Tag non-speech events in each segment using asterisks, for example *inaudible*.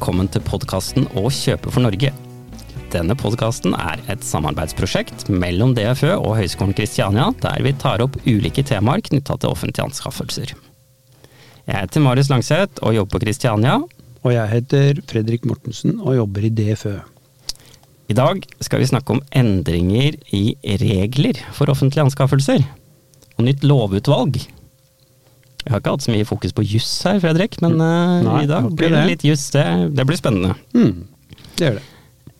velkommen til podkasten Å kjøpe for Norge. Denne podkasten er et samarbeidsprosjekt mellom DFØ og Høgskolen Kristiania, der vi tar opp ulike temaer knytta til offentlige anskaffelser. Jeg heter Marius Langseth og jobber på Kristiania. Og jeg heter Fredrik Mortensen og jobber i DFØ. I dag skal vi snakke om endringer i regler for offentlige anskaffelser. Og nytt lovutvalg. Vi har ikke hatt så mye fokus på juss her, Fredrik, men uh, Nei, i dag blir det litt juss. Det, det blir spennende. Mm, det gjør det.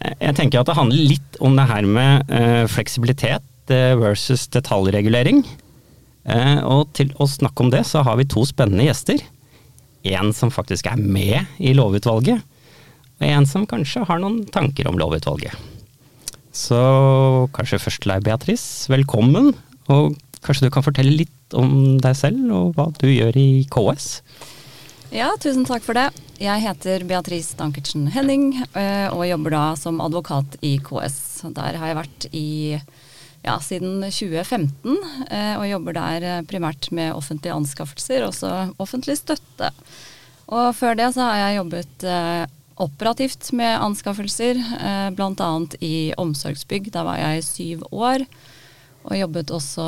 Jeg tenker at det handler litt om det her med uh, fleksibilitet eh, versus detaljregulering. Uh, og til å snakke om det, så har vi to spennende gjester. En som faktisk er med i lovutvalget, og en som kanskje har noen tanker om lovutvalget. Så kanskje først til deg, Beatrice, velkommen. Og kanskje du kan fortelle litt om deg selv og hva du gjør i KS? Ja, tusen takk for det. Jeg heter Beatrice Dankertsen Henning eh, og jobber da som advokat i KS. Der har jeg vært i ja, siden 2015 eh, og jobber der eh, primært med offentlige anskaffelser, også offentlig støtte. Og før det så har jeg jobbet operativt med anskaffelser, bl.a. i omsorgsbygg. Da var jeg syv år. Og jobbet også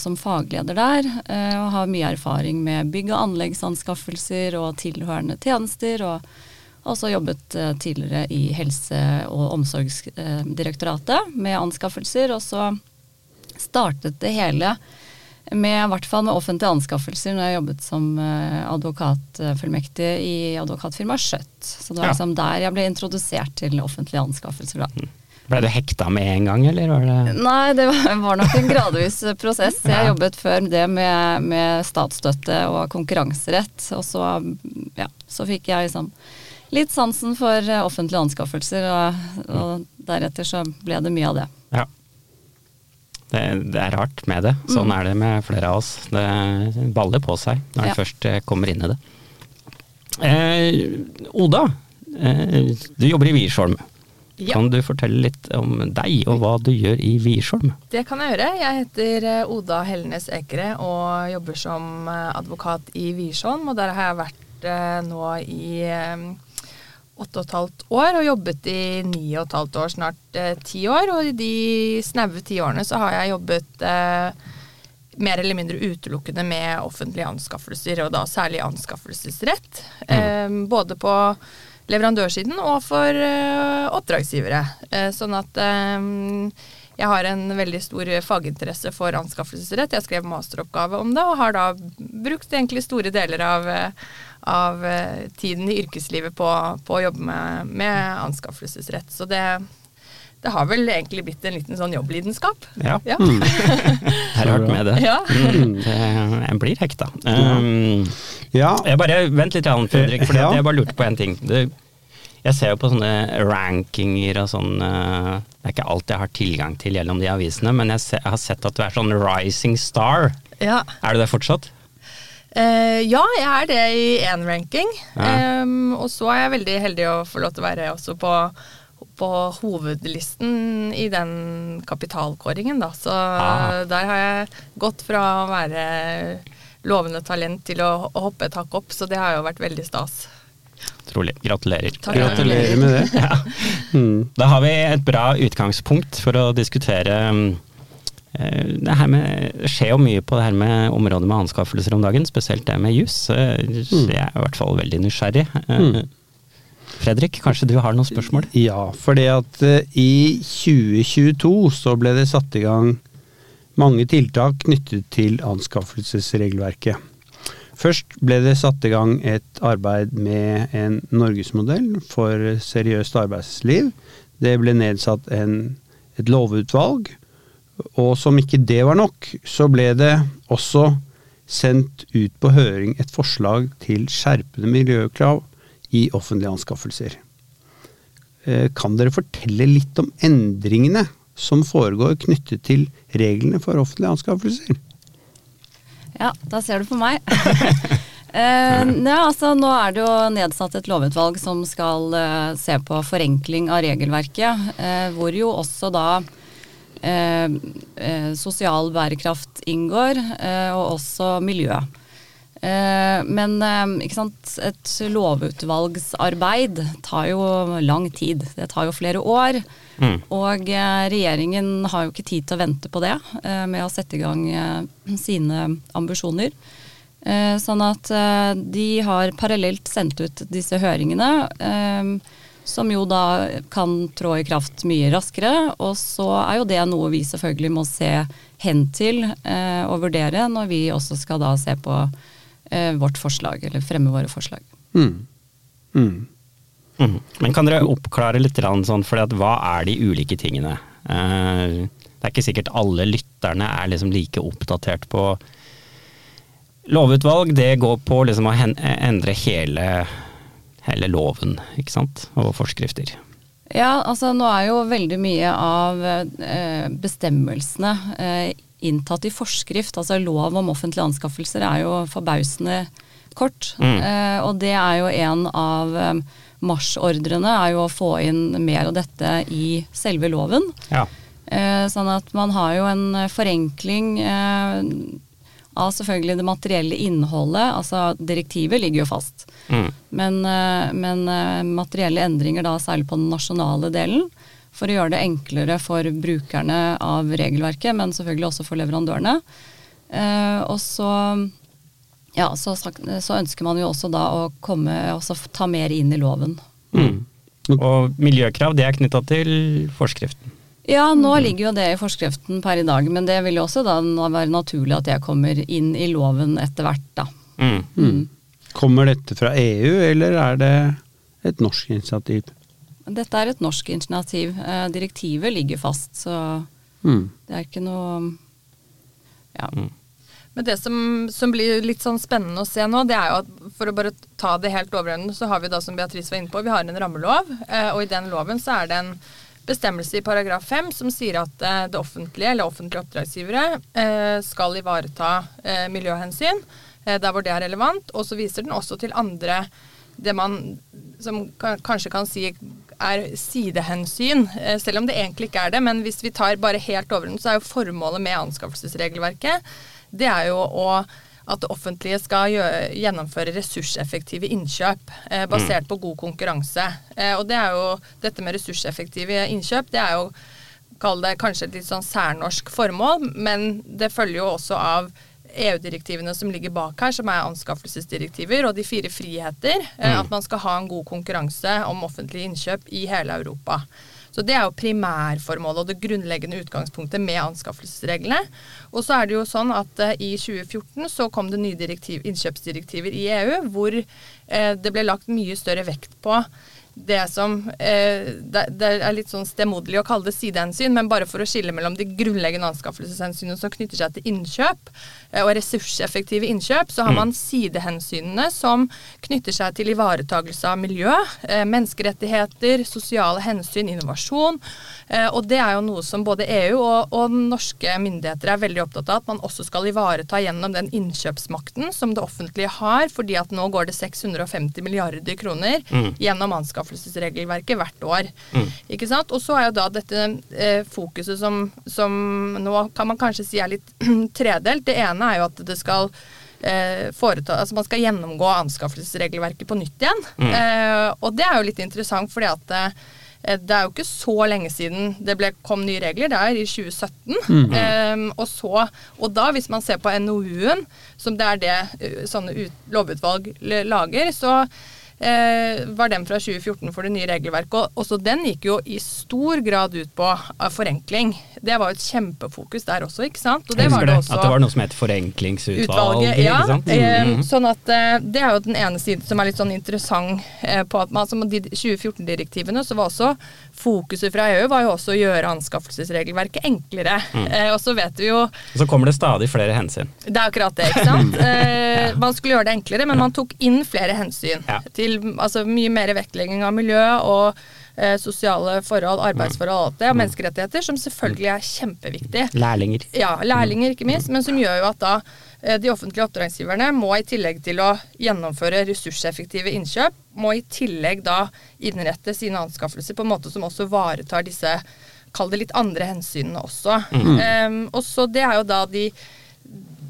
som fagleder der, eh, og har mye erfaring med bygg- og anleggsanskaffelser og tilhørende tjenester. Og også jobbet eh, tidligere i Helse- og omsorgsdirektoratet med anskaffelser. Og så startet det hele med, i hvert fall med offentlige anskaffelser, når jeg jobbet som eh, advokatfullmektig i advokatfirmaet Skjøtt. Så det var liksom der jeg ble introdusert til offentlige anskaffelser. da. Ble du hekta med en gang, eller var det Nei, det var nok en gradvis prosess. Jeg Ja. jobbet før det med, med statsstøtte og konkurranserett. Og så, ja, så fikk jeg liksom litt sansen for offentlige anskaffelser, og, og deretter så ble det mye av det. Ja. Det, det er rart med det. Sånn er det med flere av oss. Det baller på seg når Ja. en først eh, kommer inn i det. Eh, Oda, eh, du jobber i Wiersholm. Ja. Kan du fortelle litt om deg og hva du gjør i Wiersholm? Det kan jeg gjøre. Jeg heter eh, Oda Hellenes Ekere og jobber som eh, advokat i Wiersholm. Og der har jeg vært eh, nå i åtte og et halvt år, og jobbet i ni og et halvt år, snart ti år. Og i de snaue ti årene så har jeg jobbet mer eller mindre utelukkende med offentlige anskaffelser, og da særlig anskaffelsesrett. Mm. både på leverandørsiden og for eh, oppdragsgivere. Eh, sånn at eh, jeg har en veldig stor faginteresse for anskaffelsesrett. Jeg skrev masteroppgave om det, og har da brukt egentlig store deler av, av tiden i yrkeslivet på, på å jobbe med, med anskaffelsesrett. Så det, det har vel egentlig blitt en liten sånn jobblidenskap. Ja, Ja. det er rart med det. Ja. Mm, det en blir hekta. Um, Ja, Jeg bare, Vent litt, Jan Fredrik, for Ja. jeg bare lurte på en ting. Det, jeg ser jo på sånne rankinger og sånn eh, Det er ikke alt jeg har tilgang til gjennom de avisene, men jeg, ser, jeg har sett at du er sånn rising star. ja. Er du det fortsatt? Uh, ja, jeg er det i én ranking. Ja. Um, og så er jeg veldig heldig å få lov til å være også på, på hovedlisten i den kapitalkåringen, da. Så Ah. der har jeg gått fra å være lovende talent til å, hoppe et hakk opp, så det har jo vært veldig stas. Trolig. Gratulerer. Takk. gratulerer med det. *laughs* Ja. Mm. Da har vi et bra utgangspunkt for å diskutere mm, eh, det her med, det skjer jo mye på det her med området med anskaffelser om dagen, spesielt det med jus. Det så Jeg er i hvert fall veldig nysgjerrig. Eh, Mm. Fredrik, kanskje du har noen spørsmål? Ja, fordi at eh, i 2022 så ble det satt i gang mange tiltak knyttet til anskaffelsesregelverket. Først ble det satt i gang et arbeid med en norgesmodell for seriøst arbeidsliv. Det ble nedsatt en, et lovutvalg, og som ikke det var nok, så ble det også sendt ut på høring et forslag til skjerpede miljøkrav i offentlige anskaffelser. Eh, Kan dere fortelle litt om endringene som foregår knyttet til reglene for offentlige anskaffelser? Ja, da ser du på meg. *laughs* Eh, ja, altså, nå er det jo nedsatt et lovutvalg som skal eh, se på forenkling av regelverket, eh, hvor jo også da eh, eh, sosial bærekraft inngår, eh, og også miljø. Eh, men eh, et lovutvalgsarbeid tar jo lang tid. Det tar jo flere år. Mm. Og eh, regjeringen har jo ikke tid til å vente på det med å sette i gang sine ambisjoner. Sånn at de har parallelt sendt ut disse høringene, som jo da kan trå i kraft mye raskere. Og så er jo det noe vi selvfølgelig må se hen til og vurdere når vi også skal da se på vårt forslag, eller fremme våre forslag. Mm. Mm. Mm. Men kan dere oppklare litt sånn, for hva er de ulike tingene? Eh, det er ikke sikkert alle lytterne er liksom like oppdatert på Lovutvalg, det går på liksom å hen- endre hele, hele loven, ikke sant, og forskrifter. Ja, altså nå er jo veldig mye av eh, bestemmelsene eh, inntatt i forskrift. Altså lov om offentlige anskaffelser er jo forbausende kort. Mm. Eh, og det er jo en av eh, marsjordrene, er jo å få inn mer av dette i selve loven. Ja. Eh, sånn at man har jo en forenkling eh, av selvfølgelig det materielle innholdet. Altså direktivet ligger jo fast. Mm. Men, eh, men eh, materielle endringer da særlig på den nasjonale delen, for å gjøre det enklere for brukerne av regelverket, men selvfølgelig også for leverandørene. Eh, og så, ja, så, så ønsker man jo også da å komme, også ta mer inn i loven. Mm. Og miljøkrav, det er knytta til forskriften. Ja, nå ligger jo det i forskriften per i dag, men det vil jo også da være naturlig at det kommer inn i loven etter hvert, da. Mm. Mm. Kommer dette fra EU, eller er det et norsk initiativ? Dette er et norsk initiativ. Eh, direktivet ligger fast, så Mm. det er ikke noe Ja. Men det som, som blir litt sånn spennende å se nå, det er jo at for å bare ta det helt overordnet, så har vi da, som Beatrice var inne på, vi har en rammelov, eh, og i den loven så er det en bestemmelse i paragraf 5 som sier at eh, det offentlige, eller offentlige oppdragsgivere, eh, skal ivareta eh, miljøhensyn eh, der hvor det er relevant, og så viser den også til andre det man som kanskje kan si er sidehensyn, eh, selv om det egentlig ikke er det. Men hvis vi tar bare helt overordnet, så er jo formålet med anskaffelsesregelverket det er jo å at det offentlige skal gjøre, gjennomføre ressurseffektive innkjøp eh, basert på god konkurranse. Eh, og det er jo dette med ressurseffektive innkjøp, det er jo kall det kanskje et litt sånn særnorsk formål, men det følger jo også av EU-direktivene som ligger bak her, som er anskaffelsesdirektiver, og de fire friheter. mm. at man skal ha en god konkurranse om offentlige innkjøp i hele Europa. Så Det er jo primærformålet og det grunnleggende utgangspunktet med anskaffelsesreglene. Og så er det jo sånn at eh, i 2014 så kom det nye innkjøpsdirektiver i EU hvor eh, det ble lagt mye større vekt på det som eh, det, det er litt sånn stemoderlig å kalle det sidehensyn, men bare for å skille mellom de grunnleggende anskaffelseshensynene som knytter seg til innkjøp, eh, og ressurseffektive innkjøp, så har man sidehensynene som knytter seg til ivaretagelse av miljø, eh, menneskerettigheter, sosiale hensyn, innovasjon. Eh, og det er jo noe som både EU og, og norske myndigheter er veldig opptatt av, at man også skal ivareta gjennom den innkjøpsmakten som det offentlige har, fordi at nå går det 650 milliarder kroner gjennom anskaffelsesregelverket hvert år. Ikke sant? Og så er jo da dette eh, fokuset som, som nå kan man kanskje si er litt *clears throat* tredelt. Det ene er jo at det skal eh, foreta, altså Man skal gjennomgå anskaffelsesregelverket på nytt igjen. Eh, og det er jo litt interessant, fordi at eh, det er jo ikke så lenge siden det ble, kom nye regler. Det er i 2017. Eh, og, så, og da, hvis man ser på NOU-en, som det er det eh, sånne ut, lovutvalg lager, så var den fra 2014 for det nye regelverket. Og også den gikk jo i stor grad ut på eh, forenkling. Det var jo et kjempefokus der også, ikke sant? Og det var det også at det var noe som het Forenklingsutvalget. Ja, eh, Mhm. sånn at eh, Det er jo den ene siden som er litt sånn interessant eh, på at man, altså, de 2014-direktivene så var også fokuset fra EU var jo også å gjøre anskaffelsesregelverket enklere. Mm. Eh, og så vet vi jo Og så kommer det stadig flere hensyn. det er akkurat det, ikke sant. *laughs* Eh, man skulle gjøre det enklere, men man tok inn flere hensyn. Ja. Til altså, mye mer vektlegging av miljø og eh, sosiale forhold, arbeidsforhold og alt det, og menneskerettigheter, som selvfølgelig er kjempeviktig. Lærlinger. Ja, lærlinger ikke minst, men som gjør jo at da de offentlige oppdragsgiverne må i tillegg til å gjennomføre ressurseffektive innkjøp, må i tillegg da innrette sine anskaffelser på en måte som også varetar disse, kall det litt andre hensynene også. Um, og så det er jo da de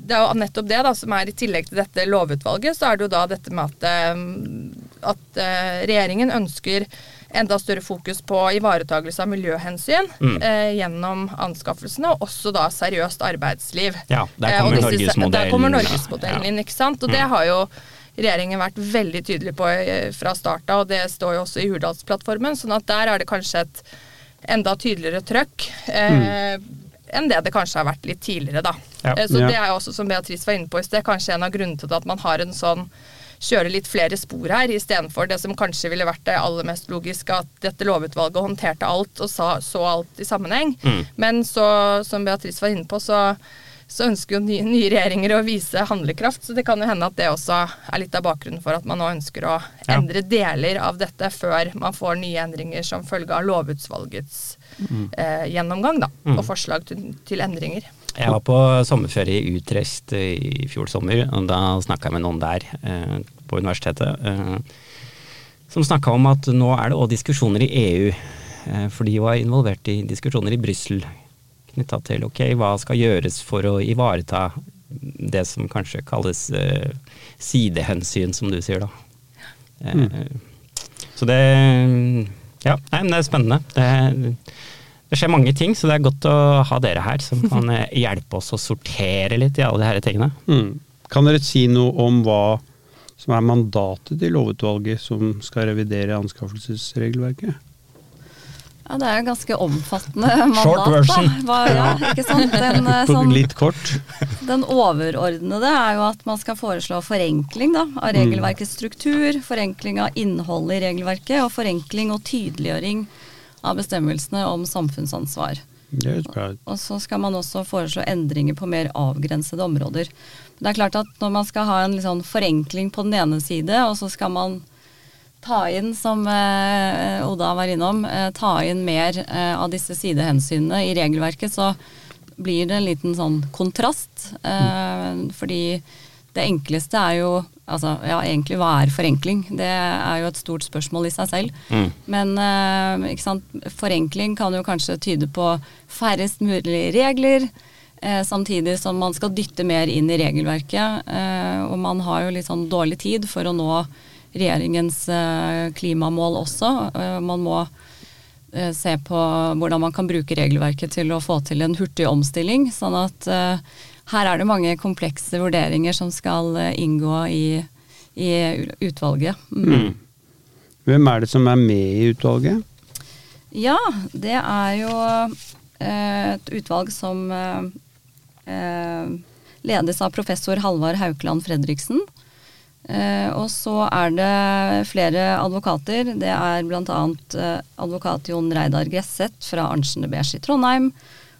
det er jo nettopp det da, som er i tillegg til dette lovutvalget, så er det jo da dette med at, eh, at eh, regjeringen ønsker enda større fokus på ivaretagelse av miljøhensyn Mm. eh, gjennom anskaffelsene, og også da seriøst arbeidsliv. Ja, der Eh, kommer disse- Norgesmodellen. Norgesmodellen Ja. inn, ikke sant. Og det har jo regjeringen vært veldig tydelig på eh, fra starten, og det står jo også i Hurdalsplattformen. sånn at der er det kanskje et enda tydeligere trøkk. Eh, enn det det kanskje har vært litt tidligere, da. Ja. Eh, Så det er jo også, som Beatrice var inne på i sted, kanskje en av grunnene til at man har en sånn kjøre litt flere spor her, istedenfor det som kanskje ville vært det aller mest logiske, at dette lovutvalget håndterte alt og sa, så alt i sammenheng. Mm. Men så, som Beatrice var inne på, så, så ønsker jo nye, nye regjeringer å vise handlekraft, så det kan jo hende at det også er litt av bakgrunnen for at man nå ønsker å Ja. endre deler av dette før man får nye endringer som følge av lovutvalgets eh, gjennomgang, da, Mm. og forslag til, til endringer. Jeg var på sommerferie i Utrecht i fjor sommer, og da snakka jeg med noen der eh, på universitetet. Eh, som snakka om at nå er det òg diskusjoner i EU, eh, for de var involvert i diskusjoner i Brussel knytta til ok, hva skal gjøres for å ivareta det som kanskje kalles eh, sidehensyn, som du sier da. Eh, Så det Ja, nei, men det er spennende. Det, det skjer mange ting, så det er godt å ha dere her som kan eh, *laughs* hjelpe oss å sortere litt i alle de disse tingene. Mm. Kan dere si noe om hva som er mandatet til lovutvalget som skal revidere anskaffelsesregelverket? Ja, det er jo ganske omfattende mandat. Short version. Da. Hva, ja, ikke sant? *laughs* Den, eh, sånn, litt kort. den overordnede er jo at man skal foreslå forenkling da, av regelverkets struktur, forenkling av innholdet i regelverket, og forenkling og tydeliggjøring av bestemmelsene om samfunnsansvar. Og så skal man også foreslå endringer på mer avgrensede områder. Det er klart at når man skal ha en sånn forenkling på den ene side, og så skal man ta inn, som eh, Oda var innom, eh, ta inn mer eh, av disse sidehensynene i regelverket, så blir det en liten sånn kontrast. Eh, fordi det enkleste er jo Altså ja, egentlig hva er forenkling? Det er jo et stort spørsmål i seg selv. Mm. Men ikke sant? forenkling kan jo kanskje tyde på færrest mulig regler, samtidig som man skal dytte mer inn i regelverket. Og man har jo litt sånn dårlig tid for å nå regjeringens eh, klimamål også. Eh, man må eh, se på hvordan man kan bruke regelverket til å få til en hurtig omstilling. Sånn at her er det mange komplekse vurderinger som skal inngå i, i utvalget. Mm. Hvem er det som er med i utvalget? Ja, det er jo et utvalg som ledes av professor Halvard Haukeland Fredriksen. Eh, og så er det flere advokater. Det er bl.a. Eh, advokat Jon Reidar Gresseth fra Arntzen de Beers i Trondheim.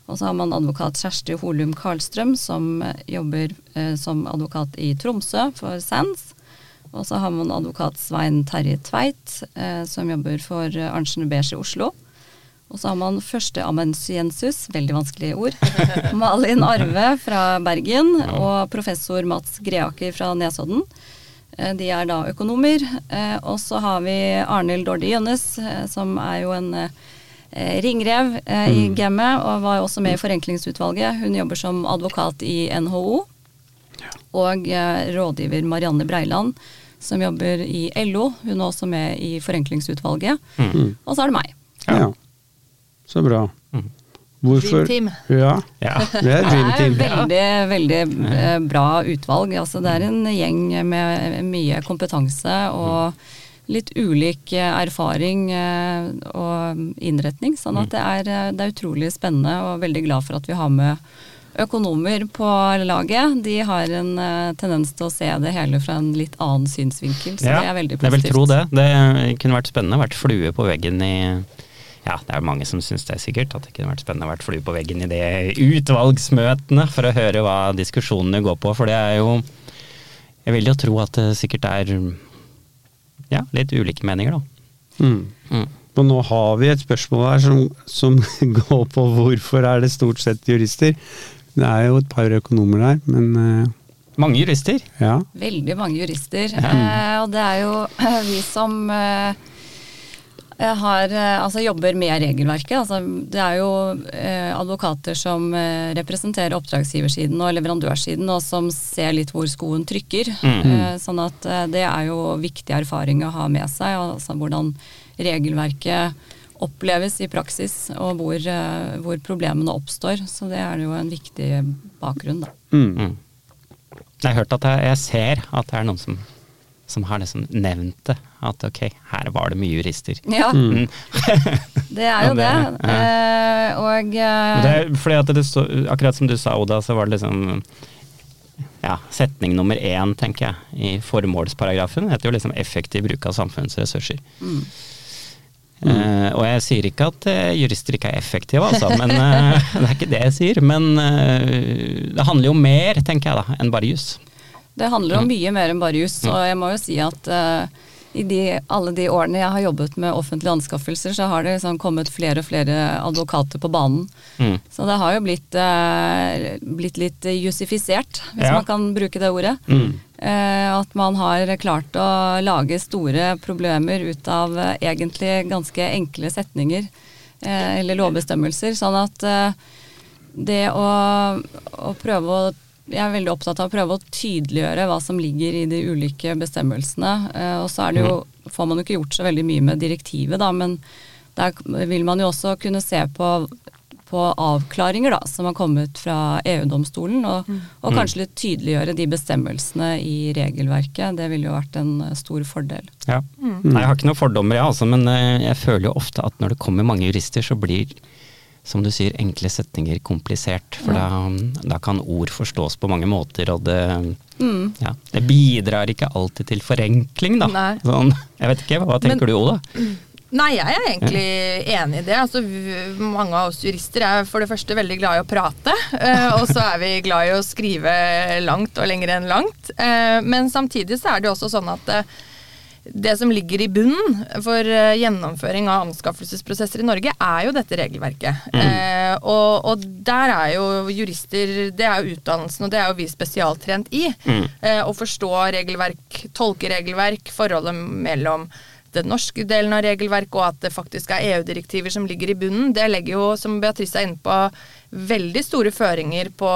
Og så har man advokat Kjersti Holum Karlstrøm, som eh, jobber som advokat i Tromsø for SANS. Og så har man advokat Svein Terje Tveit, som jobber for Arntzen de Beers i Oslo. Og så har man førsteamanuensis, veldig vanskelige ord, *laughs* Malin Arve fra Bergen, og professor Mats Greaker fra Nesodden. Eh, De er da økonomer. Eh, Og så har vi Arnhild Dårde Gjønnes, eh, som er jo en ringrev i gamet, og var også med i Forenklingsutvalget. Hun jobber som advokat i NHO. Og rådgiver Marianne Breiland, som jobber i LO. Hun er også med i Forenklingsutvalget. Mm. Og så er det meg. Ja. Så bra. Mm. Hvorfor Dream team. Ja, Ja. det er dream Det er team. veldig, veldig eh, bra utvalg. Altså, det er en gjeng med mye kompetanse og litt ulik eh, erfaring eh, og innretning. Sånn at det er, det er utrolig spennende og veldig glad for at vi har med økonomer på laget. De har en tendens til å se det hele fra en litt annen synsvinkel, så Ja, det er veldig Jeg vil positivt. tro det. Det kunne vært spennende å vært flue på veggen i Ja, det er jo mange som syns det er sikkert, at det kunne vært spennende å vært flue på veggen i det utvalgsmøtene for å høre hva diskusjonene går på, for det er jo Jeg vil jo tro at det sikkert er ja, litt ulike meninger, da. Mm. Mm. Og nå har vi et spørsmål her som, som *laughs* går på hvorfor er det stort sett jurister. Det er jo et par økonomer der, men eh, Mange jurister. ja. Veldig mange jurister. Eh, og det er jo vi som eh, Jeg har, eh, altså, jobber med regelverket. Altså, det er jo eh, advokater som eh, representerer oppdragsgiversiden og leverandørsiden, og som ser litt hvor skoen trykker. Eh, sånn at eh, det er jo viktig erfaring å ha med seg. Altså, hvordan regelverket oppleves i praksis, og hvor, eh, hvor problemene oppstår. Så det er jo en viktig bakgrunn, da. Mm. Jeg har hørt at jeg, jeg ser at det er noen som, som har liksom nevnt det. At ok, her var det mye jurister. Ja, Mm. *laughs* det er jo *laughs* det. det- ja. Uh, og uh, Det er fordi at det så, akkurat som du sa, Oda, så var det liksom ja, setning nummer én, tenker jeg, i formålsparagrafen. heter jo liksom effektiv bruk av samfunnets ressurser. mm. Uh, og jeg sier ikke at uh, jurister ikke er effektive, altså, *laughs* men uh, det er ikke det jeg sier. Men det handler jo mer, tenker jeg da, enn bare juss. Det handler om mye mer enn bare juss, og jeg må jo si at uh, i de, alle de årene jeg har jobbet med offentlige anskaffelser, så har det liksom kommet flere og flere advokater på banen. Mm. Så det har jo blitt, uh, blitt litt jussifisert, hvis Ja. man kan bruke det ordet. Mm. Uh, at man har klart å lage store problemer ut av egentlig ganske enkle setninger eller lovbestemmelser. Sånn at det å, å prøve å jeg er veldig opptatt av å prøve å tydeliggjøre hva som ligger i de ulike bestemmelsene. Eh, og så er det jo, får man jo ikke gjort så veldig mye med direktivet, da, men der vil man jo også kunne se på, på avklaringer da, som har kommet fra EU-domstolen, og, og kanskje litt tydeliggjøre de bestemmelsene i regelverket. Det ville jo vært en eh, stor fordel. Ja. Nei, jeg har ikke noen fordommer, jeg, altså, men eh, jeg føler jo ofte at når det kommer mange jurister, så blir som du sier, enkle setninger komplisert. For da, da kan ord forstås på mange måter, og det, ja, det bidrar ikke alltid til forenkling, da. Sånn, jeg vet ikke, hva tenker Men- du, Oda? Nei, jeg er egentlig enig i det. Altså, mange av oss jurister er for det første veldig glad i å prate. eh, og så er vi glad i å skrive langt og lenger enn langt. Eh, men samtidig så er det jo også sånn at eh, det som ligger i bunnen for eh, gjennomføring av anskaffelsesprosesser i Norge, er jo dette regelverket. Eh, og, og der er jo jurister Det er jo utdannelsen, og det er jo vi spesialtrent i. Eh, å forstå regelverk, tolke regelverk, forholdet mellom den norske delen av regelverket og at det faktisk er EU-direktiver som ligger i bunnen, det legger jo, som Beatrice er inne på, veldig store føringer på,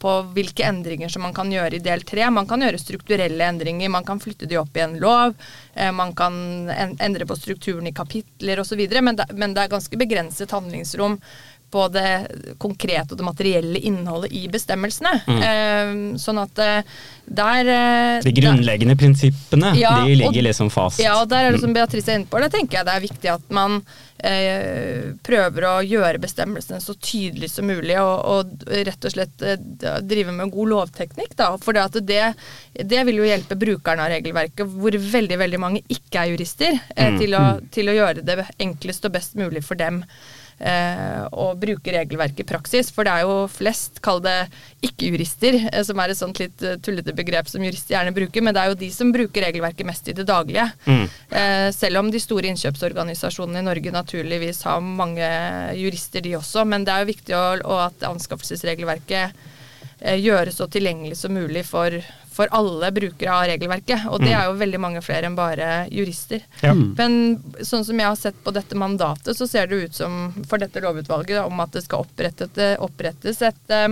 på hvilke endringer som man kan gjøre i del tre. Man kan gjøre strukturelle endringer, man kan flytte de opp i en lov, eh, man kan endre på strukturen i kapitler osv., men, det- men det er ganske begrenset handlingsrom på det konkrete og det materielle innholdet i bestemmelsene. Eh, sånn at eh, der eh, De der- grunnleggende prinsippene, Ja, de ligger og- liksom fast. ja, og der er det som Beatrice er inne på, Der tenker jeg det er viktig at man eh, prøver å gjøre bestemmelsene så tydelig som mulig, og, og rett og slett drive med god lovteknikk. Da, for det, at det, det vil jo hjelpe brukerne av regelverket, hvor veldig veldig mange ikke er jurister, eh, til, å, til å gjøre det enklest og best mulig for dem. Eh, å bruke regelverket i praksis. For det er jo flest, kall det ikke-jurister, eh, som er et sånt litt eh, tullete begrep som jurister gjerne bruker, men det er jo de som bruker regelverket mest i det daglige. Eh, selv om de store innkjøpsorganisasjonene i Norge naturligvis har mange jurister, de også, men det er jo viktig å, og at anskaffelsesregelverket eh, gjøres så tilgjengelig som mulig for, for alle brukere av regelverket. Og det er jo veldig mange flere enn bare jurister. Ja. Men sånn som jeg har sett på dette mandatet, så ser det ut som for dette lovutvalget om at det skal opprettes, opprettes et, eh,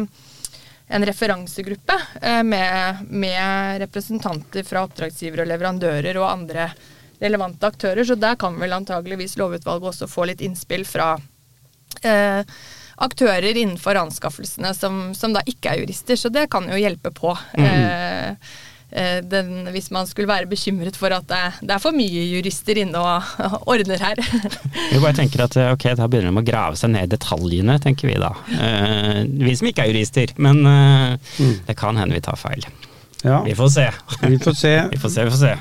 en referansegruppe eh, med, med representanter fra oppdragsgivere og leverandører og andre relevante aktører. Så der kan vel antageligvis lovutvalget også få litt innspill fra eh, aktører innenfor anskaffelsene som, som da ikke er jurister. Så det kan jo hjelpe på. Mm. eh, den, hvis man skulle være bekymret for at det, det er for mye jurister inne og ordner her. *laughs* Vi bare tenker at eh, ok, da begynner de å grave seg ned i detaljene, tenker vi da. Eh, vi som ikke er jurister, men eh, det kan hende vi tar feil. Ja, Vi får se. vi får se. *laughs* Vi får se, vi får se.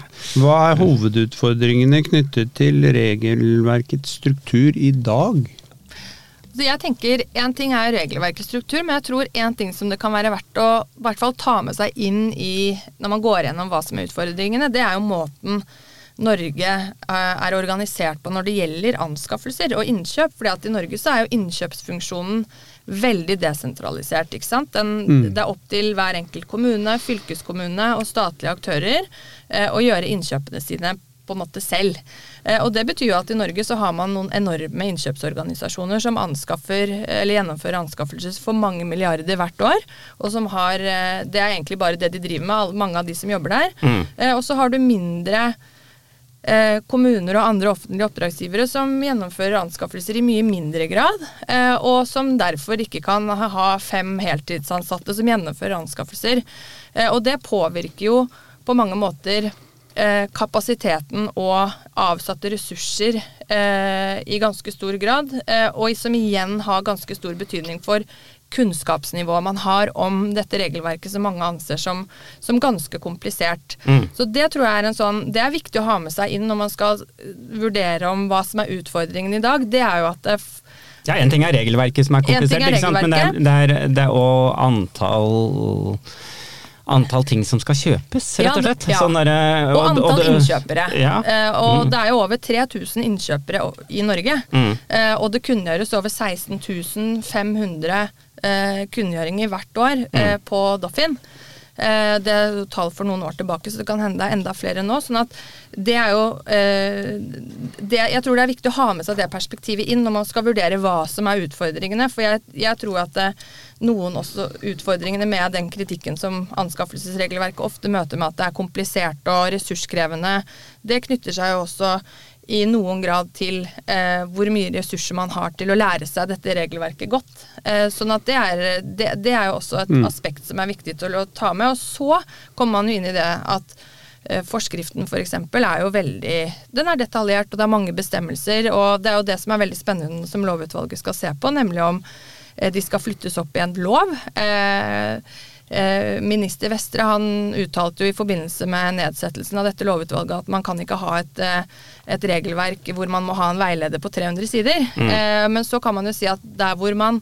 Hva er hovedutfordringene knyttet til regelverkets struktur i dag? Så jeg tenker, Én ting er regelverkets struktur, men jeg tror en ting som det kan være verdt å i hvert fall ta med seg inn i når man går gjennom hva som er utfordringene, det er jo måten Norge eh, er organisert på når det gjelder anskaffelser og innkjøp. fordi at i Norge så er jo innkjøpsfunksjonen veldig desentralisert. ikke sant? Den, Det er opp til hver enkelt kommune, fylkeskommune og statlige aktører eh, å gjøre innkjøpene sine på en måte selv. Eh, og det betyr jo at i Norge så har man noen enorme innkjøpsorganisasjoner som anskaffer, eller gjennomfører anskaffelser for mange milliarder hvert år. Og som har eh, Det er egentlig bare det de driver med, mange av de som jobber der. Mm. Eh, og så har du mindre eh, kommuner og andre offentlige oppdragsgivere som gjennomfører anskaffelser i mye mindre grad, eh, og som derfor ikke kan ha- ha fem heltidsansatte som gjennomfører anskaffelser. Eh, og det påvirker jo på mange måter eh, kapasiteten og avsatte ressurser eh, i ganske stor grad, eh, og som igjen har ganske stor betydning for kunnskapsnivået man har om dette regelverket som mange anser som, som ganske komplisert. Mm. Så det tror jeg er en sånn Det er viktig å ha med seg inn når man skal eh, vurdere om hva som er utfordringen i dag. Det er jo at det Ja, En ting er regelverket som er komplisert, er men det er, det er, det er også antall Antall ting som skal kjøpes, rett og slett. ja. Sånn der, og antall det- innkjøpere. Ja. Uh, og Mm. det er jo over 3000 innkjøpere i Norge. Mm. Uh, og det kunngjøres over 16 500 uh, kunngjøringer hvert år mm. på Doffin. Eh, det er tall for noen år tilbake, så det kan hende det er enda flere nå. sånn at det er jo eh, det, Jeg tror det er viktig å ha med seg det perspektivet inn når man skal vurdere hva som er utfordringene. For jeg, jeg tror at eh, noen også utfordringene med den kritikken som anskaffelsesregelverket ofte møter med at det er komplisert og ressurskrevende, det knytter seg jo også i noen grad til eh, hvor mye ressurser man har til å lære seg dette regelverket godt. Eh, sånn at det er, det, det er jo også et aspekt som er viktig til å ta med. Og så kommer man jo inn i det at eh, forskriften f.eks. er jo veldig Den er detaljert, og det er mange bestemmelser. Og det er jo det som er veldig spennende som lovutvalget skal se på, nemlig om eh, de skal flyttes opp i en lov. Eh, Minister Vestre han uttalte jo i forbindelse med nedsettelsen av dette lovutvalget at man kan ikke ha et, eh, et regelverk hvor man må ha en veileder på 300 sider. Mm. men så kan man jo si at der hvor man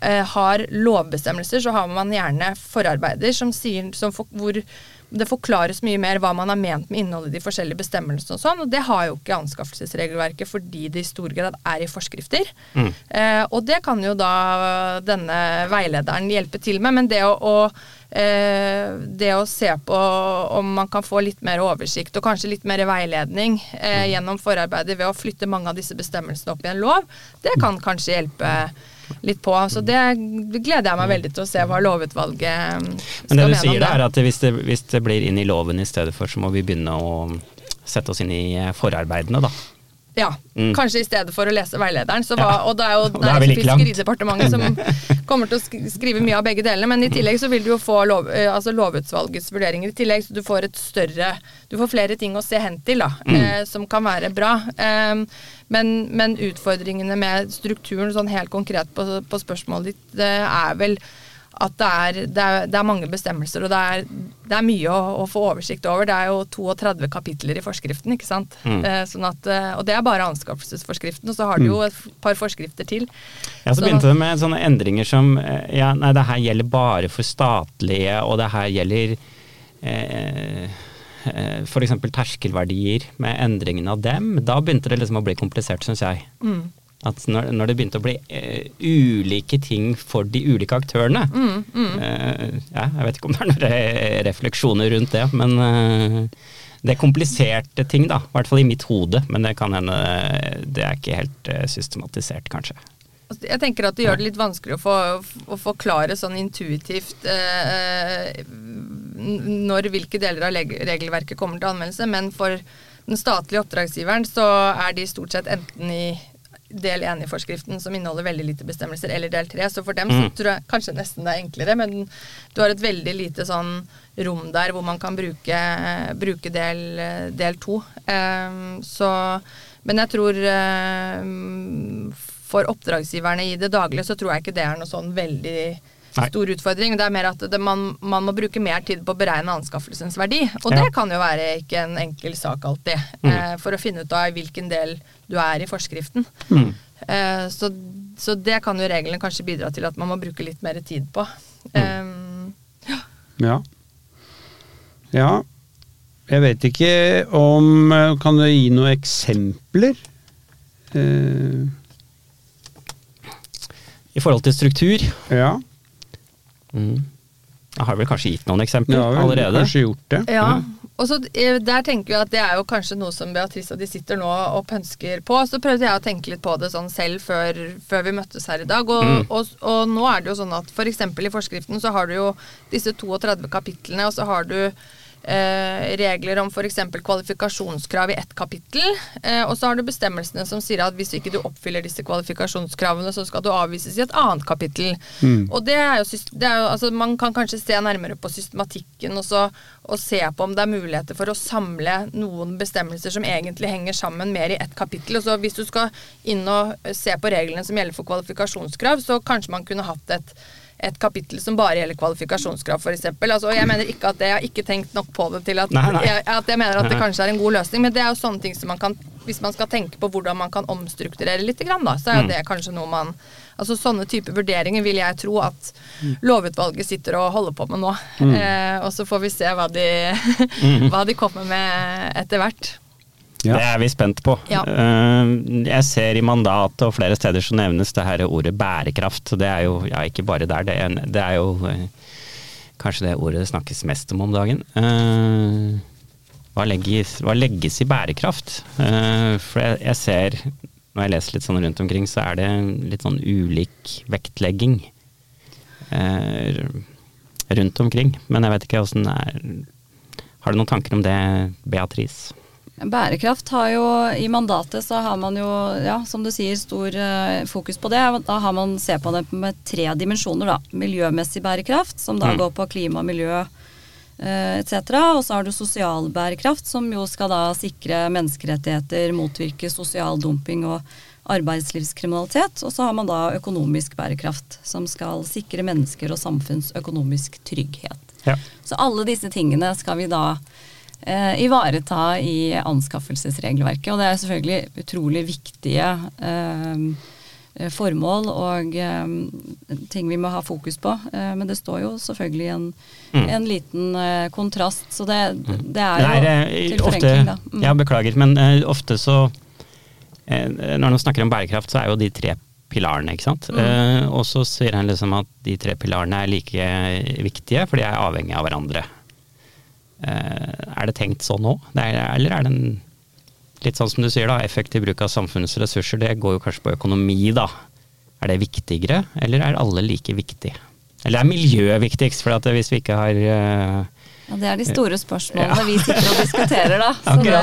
eh, har lovbestemmelser, så har man gjerne forarbeider som sier, som for, hvor det forklares mye mer hva man har ment med innholdet i de forskjellige bestemmelsene og sånn, og det har jo ikke anskaffelsesregelverket fordi det i stor grad er i forskrifter. Eh, og det kan jo da denne veilederen hjelpe til med, men det å, å eh, det å se på om man kan få litt mer oversikt og kanskje litt mer veiledning eh, gjennom forarbeidet ved å flytte mange av disse bestemmelsene opp i en lov, det kan kanskje hjelpe litt på. Så det gleder jeg meg veldig til å se hva lovutvalget mm, skal Men det du sier det. er at hvis det, hvis det blir inn i loven i stedet for, så må vi begynne å sette oss inn i eh, forarbeidene, da. Ja, Mm. kanskje i stedet for å lese veilederen. Så hva, Ja. og det er jo det da Nærings- og fiskeridepartementet som *laughs* kommer til å skrive mye av begge delene. Men i tillegg så vil du jo få lov, eh, altså lovutvalgets vurderinger i tillegg, så du får et større Du får flere ting å se hen til, da, Mm. eh, som kan være bra. Eh, men, men utfordringene med strukturen, sånn helt konkret på, på spørsmålet ditt, det er vel at det er, det, er, det er mange bestemmelser, og det er, det er mye å, å få oversikt over. Det er jo 32 kapitler i forskriften, ikke sant. Mm. Eh, sånn at, eh, og det er bare anskaffelsesforskriften, og så har du jo et par forskrifter til. Ja, så Så- begynte det med sånne endringer som eh, Ja, nei, det her gjelder bare for statlige, og det her gjelder eh, eh, F.eks. terskelverdier med endringen av dem. Da begynte det liksom å bli komplisert, syns jeg. Mm. At når, når det begynte å bli uh, ulike ting for de ulike aktørene Mm, mm. Uh, ja, Jeg vet ikke om det er noen re refleksjoner rundt det, men uh, det er kompliserte ting, da. I hvert fall i mitt hode, men det kan hende det er ikke helt systematisert, kanskje. Altså, Jeg tenker at det gjør det litt vanskelig å, få, å forklare sånn intuitivt når hvilke deler av regelverket kommer til anvendelse, men for den statlige oppdragsgiveren så er de stort sett enten i del 1 i forskriften som inneholder veldig lite bestemmelser, eller del 3. Så for dem så Mm. tror jeg kanskje nesten det er enklere, men du har et veldig lite sånn rom der hvor man kan bruke, bruke del, del 2. så, men jeg tror um, for oppdragsgiverne i det daglige så tror jeg ikke det er noe sånn veldig. Stor utfordring. Det er mer at det, man, man må bruke mer tid på å beregne anskaffelsens verdi. Og Ja. det kan jo være ikke en enkel sak alltid, eh, for å finne ut av hvilken del du er i forskriften. Mm. Eh, så, så det kan jo reglene kanskje bidra til at man må bruke litt mer tid på. Eh, Ja. Ja. Jeg vet ikke om eh, Kan du gi noen eksempler? Eh, I forhold til struktur ja. Mm. Jeg har vel kanskje gitt noen eksempler har vel allerede. kanskje gjort det. ja, og så eh, Der tenker vi at det er jo kanskje noe som Beatrice og de sitter nå og pønsker på. Så prøvde jeg å tenke litt på det sånn selv før, før vi møttes her i dag. Og, Mm. og, og nå er det jo sånn at f.eks. i forskriften så har du jo disse 32 kapitlene, og så har du eh, regler om f.eks. kvalifikasjonskrav i ett kapittel. Eh, og så har du bestemmelsene som sier at hvis ikke du oppfyller disse kvalifikasjonskravene, så skal du avvises i et annet kapittel. Og det er jo, det er jo altså, Man kan kanskje se nærmere på systematikken og, så, og se på om det er muligheter for å samle noen bestemmelser som egentlig henger sammen mer i ett kapittel. Og så Hvis du skal inn og se på reglene som gjelder for kvalifikasjonskrav, så kanskje man kunne hatt et et kapittel som bare gjelder kvalifikasjonskrav, f.eks. Altså, jeg mener ikke at det, jeg har ikke tenkt nok på det til at, Nei, nei. Jeg, at jeg mener at det kanskje er en god løsning, men det er jo sånne ting som man kan Hvis man skal tenke på hvordan man kan omstrukturere litt, da, så er jo Mm. det kanskje noe man Altså Sånne type vurderinger vil jeg tro at lovutvalget sitter og holder på med nå. Mm. Eh, og så får vi se hva de, *laughs* hva de kommer med etter hvert. Ja. Det er vi spent på. Ja. Eh, Jeg ser i mandatet og flere steder så nevnes det her ordet bærekraft. Det er jo, ja ikke bare der, det er, det er jo eh, kanskje det ordet det snakkes mest om om dagen. Eh, Hva legges, hva legges i bærekraft? Eh, For jeg, jeg ser, når jeg leser litt sånn rundt omkring, så er det litt sånn ulik vektlegging eh, rundt omkring. Men jeg vet ikke åssen det er Har du noen tanker om det, Beatrice? Bærekraft har jo I mandatet så har man jo, ja, som du sier, stor eh, fokus på det. Da har man ser på det med tre dimensjoner, da. Miljømessig bærekraft, som da Mm. går på klima, miljø eh, etc. Og så har du sosial bærekraft, som jo skal da sikre menneskerettigheter, motvirke sosial dumping og arbeidslivskriminalitet. Og så har man da økonomisk bærekraft, som skal sikre mennesker og samfunns økonomisk trygghet. Ja. Så alle disse tingene skal vi da eh, ivareta i anskaffelsesregelverket. Og det er selvfølgelig utrolig viktige eh, formål og eh, ting vi må ha fokus på. Eh, men det står jo selvfølgelig en, Mm. en liten eh, kontrast, så det, det er Det jo er, eh, til ofte, forenkling, da. Mm. Ja, beklager, men eh, ofte så Når man snakker om bærekraft, så er jo de tre pilarene, ikke sant. Mm. Uh, og så sier han liksom at de tre pilarene er like viktige, for de er avhengige av hverandre. Eh, er det tenkt sånn òg, er, eller er det en litt sånn som du sier, da, effektiv bruk av samfunnets ressurser, det går jo kanskje på økonomi, da. Er det viktigere, eller er alle like viktige? Eller er miljø viktigst? For at hvis vi ikke har uh, Ja, det er de store spørsmålene Ja. vi sitter og diskuterer, da. *laughs* Så det,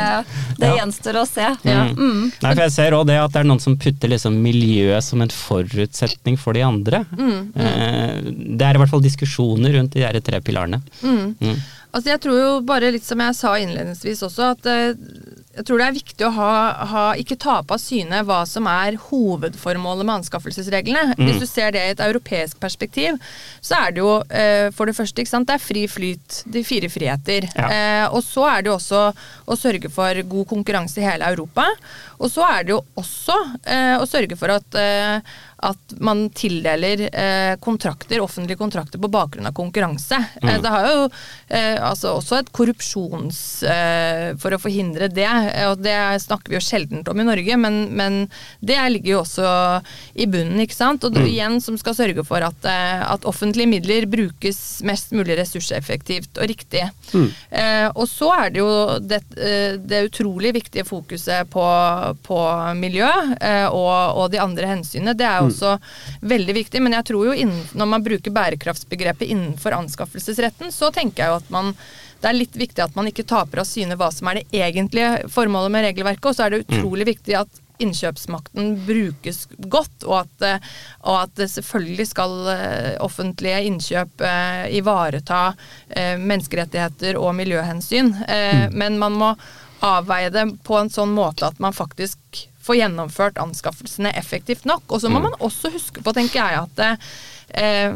det Ja. gjenstår å se. Mm. Mm. Nei, for jeg ser òg det at det er noen som putter liksom miljøet som en forutsetning for de andre. Eh, det er i hvert fall diskusjoner rundt de der tre pilarene. Mm. Mm. Altså jeg tror jo bare litt som jeg sa innledningsvis også, at eh, jeg tror det er viktig å ha, ha, ikke tape av syne hva som er hovedformålet med anskaffelsesreglene. Hvis du ser det i et europeisk perspektiv, så er det jo eh, for det første ikke sant, det er fri flyt, de fire friheter. Ja. Eh, og så er det jo også å sørge for god konkurranse i hele Europa. Og så er det jo også eh, å sørge for at, eh, at man tildeler eh, kontrakter, offentlige kontrakter på bakgrunn av konkurranse. Eh, det har jo eh, altså også et korrupsjons... Eh, for å forhindre det, og det snakker vi jo sjeldent om i Norge, men, men det ligger jo også i bunnen, ikke sant. Og det, igjen som skal sørge for at, at offentlige midler brukes mest mulig ressurseffektivt og riktig. Eh, og så er det jo det, det utrolig viktige fokuset på, på miljø eh, og, og de andre hensynene. Det er også veldig viktig, men jeg tror jo innen, når man bruker bærekraftsbegrepet innenfor anskaffelsesretten, så tenker jeg jo at man det er litt viktig at man ikke taper av syne hva som er det egentlige formålet med regelverket, og så er det utrolig viktig at innkjøpsmakten brukes godt, og at, og at selvfølgelig skal eh, offentlige innkjøp eh, ivareta eh, menneskerettigheter og miljøhensyn. Eh, Men man må avveie det på en sånn måte at man faktisk får gjennomført anskaffelsene effektivt nok. Og så må man også huske på, tenker jeg, at det, eh,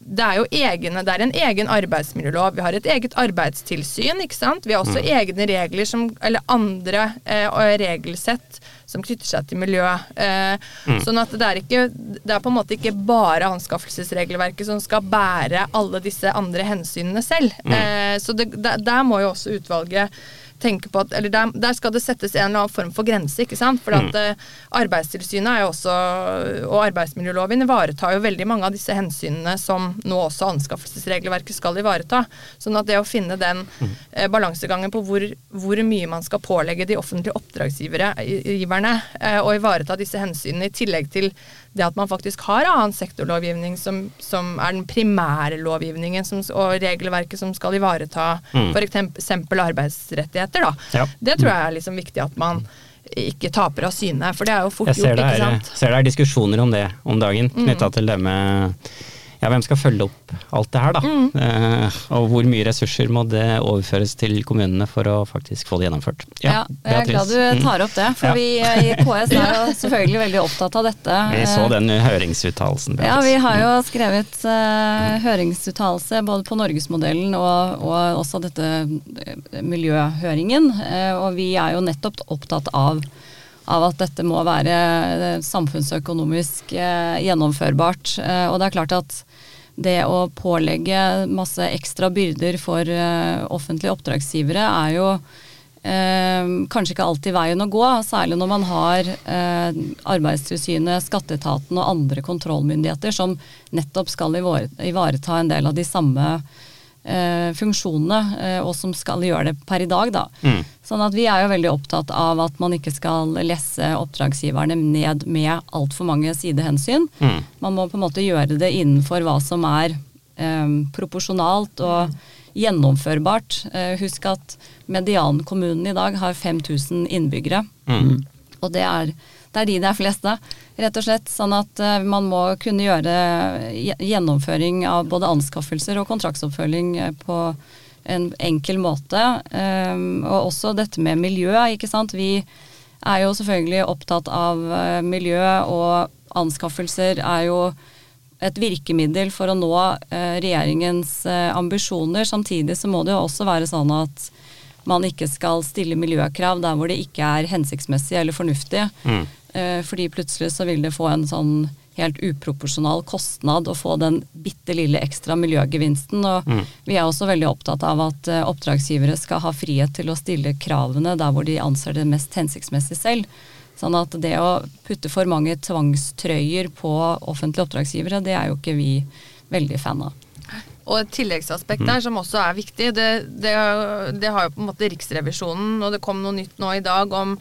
det er jo egne, det er en egen arbeidsmiljølov. Vi har et eget arbeidstilsyn, ikke sant. Vi har også egne regler som, eller andre eh, regelsett som knytter seg til miljø. Eh, Sånn at det er, ikke, det er på en måte ikke bare anskaffelsesregelverket som skal bære alle disse andre hensynene selv. Eh, så det, der, der må jo også utvalget tenke på at Eller der, der skal det settes en eller annen form for grense, ikke sant. For at mm. Arbeidstilsynet er jo også, og arbeidsmiljøloven ivaretar jo veldig mange av disse hensynene som nå også anskaffelsesregelverket skal ivareta. Sånn at det å finne den mm. balansegangen på hvor, hvor mye man skal pålegge de offentlige oppdragsgiverne eh, og ivareta disse hensynene, i tillegg til det at man faktisk har annen sektorlovgivning som, som er den primære lovgivningen som, og regelverket som skal ivareta Mm. f.eks. arbeidsrettigheter. Da. Ja. Det tror jeg er liksom viktig at man ikke taper av syne, for det er jo fort gjort, ikke sant. Jeg ser det er diskusjoner om det om dagen, knytta til det med ja, hvem skal følge opp alt det her, da. Eh, og hvor mye ressurser må det overføres til kommunene for å faktisk få det gjennomført. Ja, jeg er glad du tar opp det, for Ja. vi eh, i KS er jo *laughs* selvfølgelig veldig opptatt av dette. Mm. Vi så Eh, den høringsuttalelsen. Ja, vi har jo skrevet eh, høringsuttalelse både på Norgesmodellen og, og også dette eh, miljøhøringen. eh, og vi er jo nettopp opptatt av, av at dette må være samfunnsøkonomisk eh, gjennomførbart. Eh, og det er klart at det å pålegge masse ekstra byrder for eh, offentlige oppdragsgivere er jo eh, kanskje ikke alltid veien å gå, særlig når man har eh, Arbeidstilsynet, Skatteetaten og andre kontrollmyndigheter som nettopp skal ivareta en del av de samme funksjonene, eh, og som skal gjøre det per i dag. Da. Mm. Sånn at vi er jo veldig opptatt av at man ikke skal lesse oppdragsgiverne ned med altfor mange sidehensyn. Mm. Man må på en måte gjøre det innenfor hva som er eh, proporsjonalt og gjennomførbart. Eh, husk at mediankommunen i dag har 5000 innbyggere. Mm. Og det er, det er de det er flest av, rett og slett. Sånn at eh, man må kunne gjøre gjennomføring av både anskaffelser og kontraktsoppfølging eh, på en enkel måte. Um, og også dette med miljø, ikke sant. Vi er jo selvfølgelig opptatt av eh, miljø, og anskaffelser er jo et virkemiddel for å nå regjeringens ambisjoner. Samtidig så må det jo også være sånn at man ikke skal stille miljøkrav der hvor det ikke er hensiktsmessig eller fornuftig. Mm. Eh, fordi plutselig så vil det få en sånn helt uproporsjonal kostnad å få den bitte lille ekstra miljøgevinsten. Og Mm. vi er også veldig opptatt av at eh, oppdragsgivere skal ha frihet til å stille kravene der hvor de anser det mest hensiktsmessig selv. Sånn at det å putte for mange tvangstrøyer på offentlige oppdragsgivere, det er jo ikke vi veldig fan av. Og et tilleggsaspekt der som også er viktig, det, det, det har jo på en måte Riksrevisjonen, og det kom noe nytt nå i dag om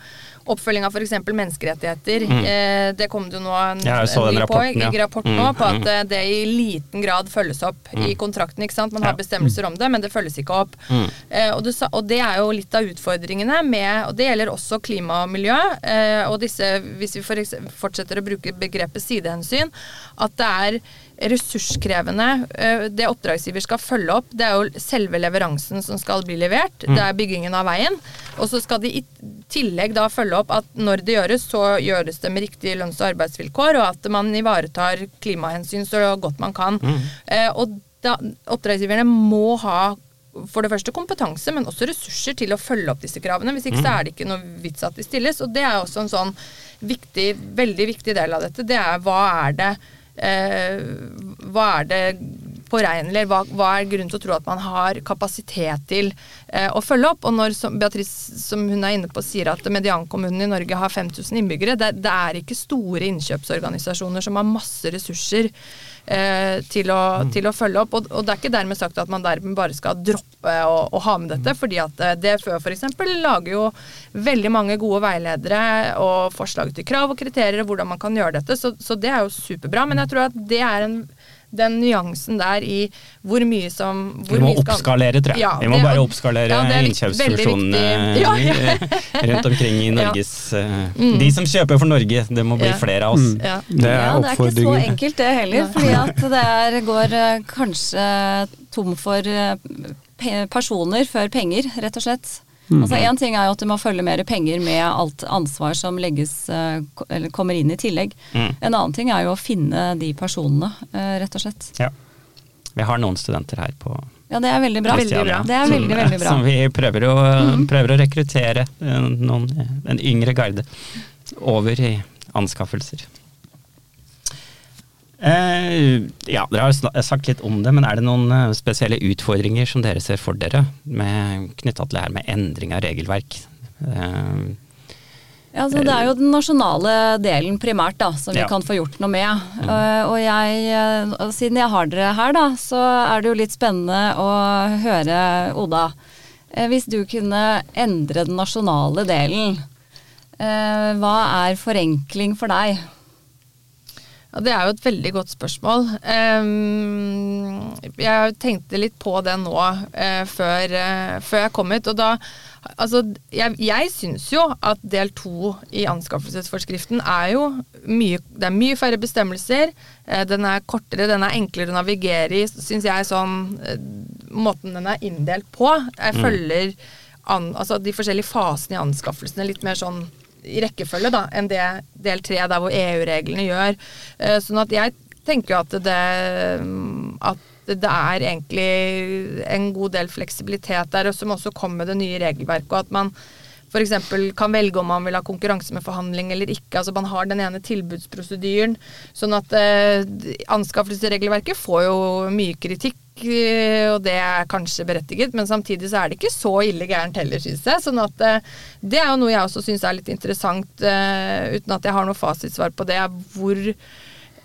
oppfølging av f.eks. menneskerettigheter. Eh, det kom det jo nå en, Ja, en ny rapporten, ja. på, rapport nå Mm, på mm. at eh, det i liten grad følges opp i kontrakten. ikke sant? Man har bestemmelser om det, men det følges ikke opp. Mm. Eh, og, du og det er jo litt av utfordringene med Og det gjelder også klima og miljø. Eh, og disse, hvis vi for fortsetter å bruke begrepet sidehensyn, at det er ressurskrevende. eh, Det oppdragsgiver skal følge opp, det er jo selve leveransen som skal bli levert. Det er byggingen av veien. Og så skal de i tillegg da følge opp at når det gjøres, så gjøres det med riktige lønns- og arbeidsvilkår, og at man ivaretar klimahensyn så godt man kan. Mm. Og da, oppdragsgiverne må ha for det første kompetanse, men også ressurser til å følge opp disse kravene. Hvis ikke så er det ikke noe vits at de stilles. Og det er også en sånn viktig, veldig viktig del av dette. Det er hva er det eh, Hva er det påregnelig, hva, hva er grunnen til å tro at man har kapasitet til eh, å følge opp? Og når som Beatrice, som hun er inne på, sier at mediankommunen i Norge har 5000 innbyggere, det, det er ikke store innkjøpsorganisasjoner som har masse ressurser eh, til, å, til å følge opp. Og, og det er ikke dermed sagt at man dermed bare skal droppe å, å ha med dette, fordi at eh, DFØ f.eks. lager jo veldig mange gode veiledere og forslag til krav og kriterier og hvordan man kan gjøre dette, så, så det er jo superbra. Men jeg tror at det er en den nyansen der i hvor mye som hvor Vi må mye skal- oppskalere, tror jeg. Ja, vi må det- bare oppskalere ja, innkjøpsfunksjonene. *laughs* Ja, ja. *laughs* rundt omkring i Ja. Norges eh, De som kjøper for Norge, det må bli Ja. flere av oss. Mm. Ja. Det er ja, det er ikke så enkelt det heller, fordi at det er, går eh, kanskje tom for eh, personer før penger, rett og slett. Altså Én ting er jo at det må følge mer penger med alt ansvar som legges, eh, eller kommer inn i tillegg. Mm. En annen ting er jo å finne de personene, eh, rett og slett. Ja. Vi har noen studenter her på Ja, det er veldig bra. Kristiania Det er som, veldig, veldig bra. Som vi prøver å, prøver å rekruttere eh, noen, en yngre garde over i anskaffelser. Eh, ja, dere har sagt litt om det, men er det noen eh, spesielle utfordringer som dere ser for dere knytta til det her med endring av regelverk? Eh, Ja, altså, det er jo den nasjonale delen primært da, som vi Ja. kan få gjort noe med. Eh, og jeg, og siden jeg har dere her, da, så er det jo litt spennende å høre, Oda. hvis du kunne endre den nasjonale delen, eh, hva er forenkling for deg? Ja, Det er jo et veldig godt spørsmål. Ehm, jeg tenkte litt på det nå eh, før, eh, jeg kom hit. Og da Altså, jeg, jeg syns jo at del to i anskaffelsesforskriften er jo mye Det er mye færre bestemmelser. eh, den er kortere, den er enklere å navigere i, syns jeg sånn Måten den er inndelt på. Jeg følger an, altså de forskjellige fasene i anskaffelsene litt mer sånn i rekkefølge da, enn det del tre, der hvor EU-reglene gjør. Eh, Sånn at jeg tenker jo at det, at det er egentlig en god del fleksibilitet der, og som også kommer med det nye regelverket. og at man f.eks. kan velge om man vil ha konkurranse med forhandling eller ikke. altså Man har den ene tilbudsprosedyren. Sånn at eh, anskaffelsesregelverket får jo mye kritikk, eh, og det er kanskje berettiget, men samtidig så er det ikke så ille gærent heller, syns jeg. Sånn at eh, det er jo noe jeg også syns er litt interessant, eh, uten at jeg har noe fasitsvar på det, hvor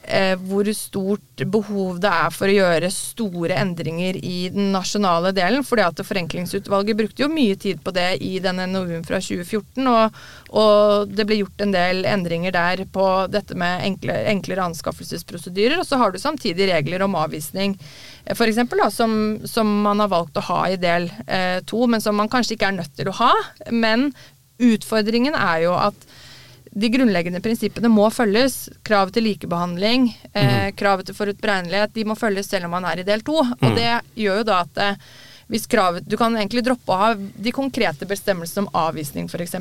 eh, hvor stort behov det er for å gjøre store endringer i den nasjonale delen. fordi at Forenklingsutvalget brukte jo mye tid på det i denne NOU-en fra 2014. Og, og det ble gjort en del endringer der på dette med enkle, enklere anskaffelsesprosedyrer. Og så har du samtidig regler om avvisning, eh, for da, som, som man har valgt å ha i del eh, to, men som man kanskje ikke er nødt til å ha. Men utfordringen er jo at de grunnleggende prinsippene må følges. Kravet til likebehandling, eh, kravet til forutberegnelighet, de må følges selv om man er i del to. Og det gjør jo da at eh, hvis kravet, Du kan egentlig droppe å ha de konkrete bestemmelsene om avvisning f.eks.,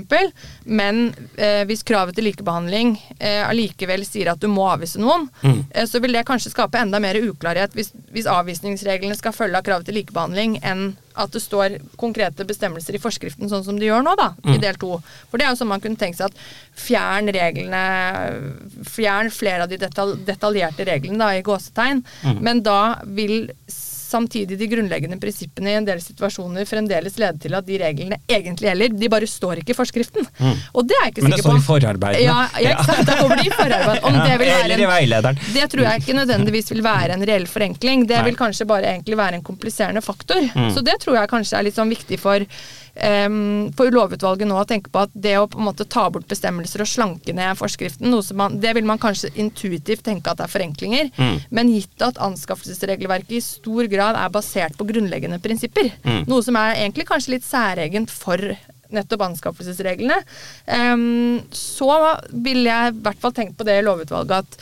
men eh, hvis kravet til likebehandling eh, allikevel sier at du må avvise noen, eh, så vil det kanskje skape enda mer uklarhet hvis, hvis avvisningsreglene skal følge av kravet til likebehandling, enn at det står konkrete bestemmelser i forskriften, sånn som det gjør nå, da, i del to. For det er jo sånn man kunne tenkt seg at fjern reglene Fjern flere av de detal detaljerte reglene, da, i gåsetegn. Men da vil samtidig de grunnleggende prinsippene i en del situasjoner fremdeles lede til at de reglene egentlig gjelder. De bare står ikke i forskriften. Og det er jeg ikke sikker på. Men det står i forarbeidene. Ja, ja, ikke sant. Da kommer det i forarbeidene. Om det vil være Eller i veilederen. det tror jeg ikke nødvendigvis vil være en reell forenkling. Det vil kanskje bare egentlig være en kompliserende faktor. Så det tror jeg kanskje er litt sånn viktig for, um, for lovutvalget nå å tenke på at det å på en måte ta bort bestemmelser og slanke ned forskriften, noe som man, det vil man kanskje intuitivt tenke at er forenklinger. Men gitt at anskaffelsesregelverket i stor grad er basert på grunnleggende prinsipper, noe som er egentlig kanskje litt særegent for nettopp anskaffelsesreglene, Um, så ville jeg i hvert fall tenkt på det i lovutvalget at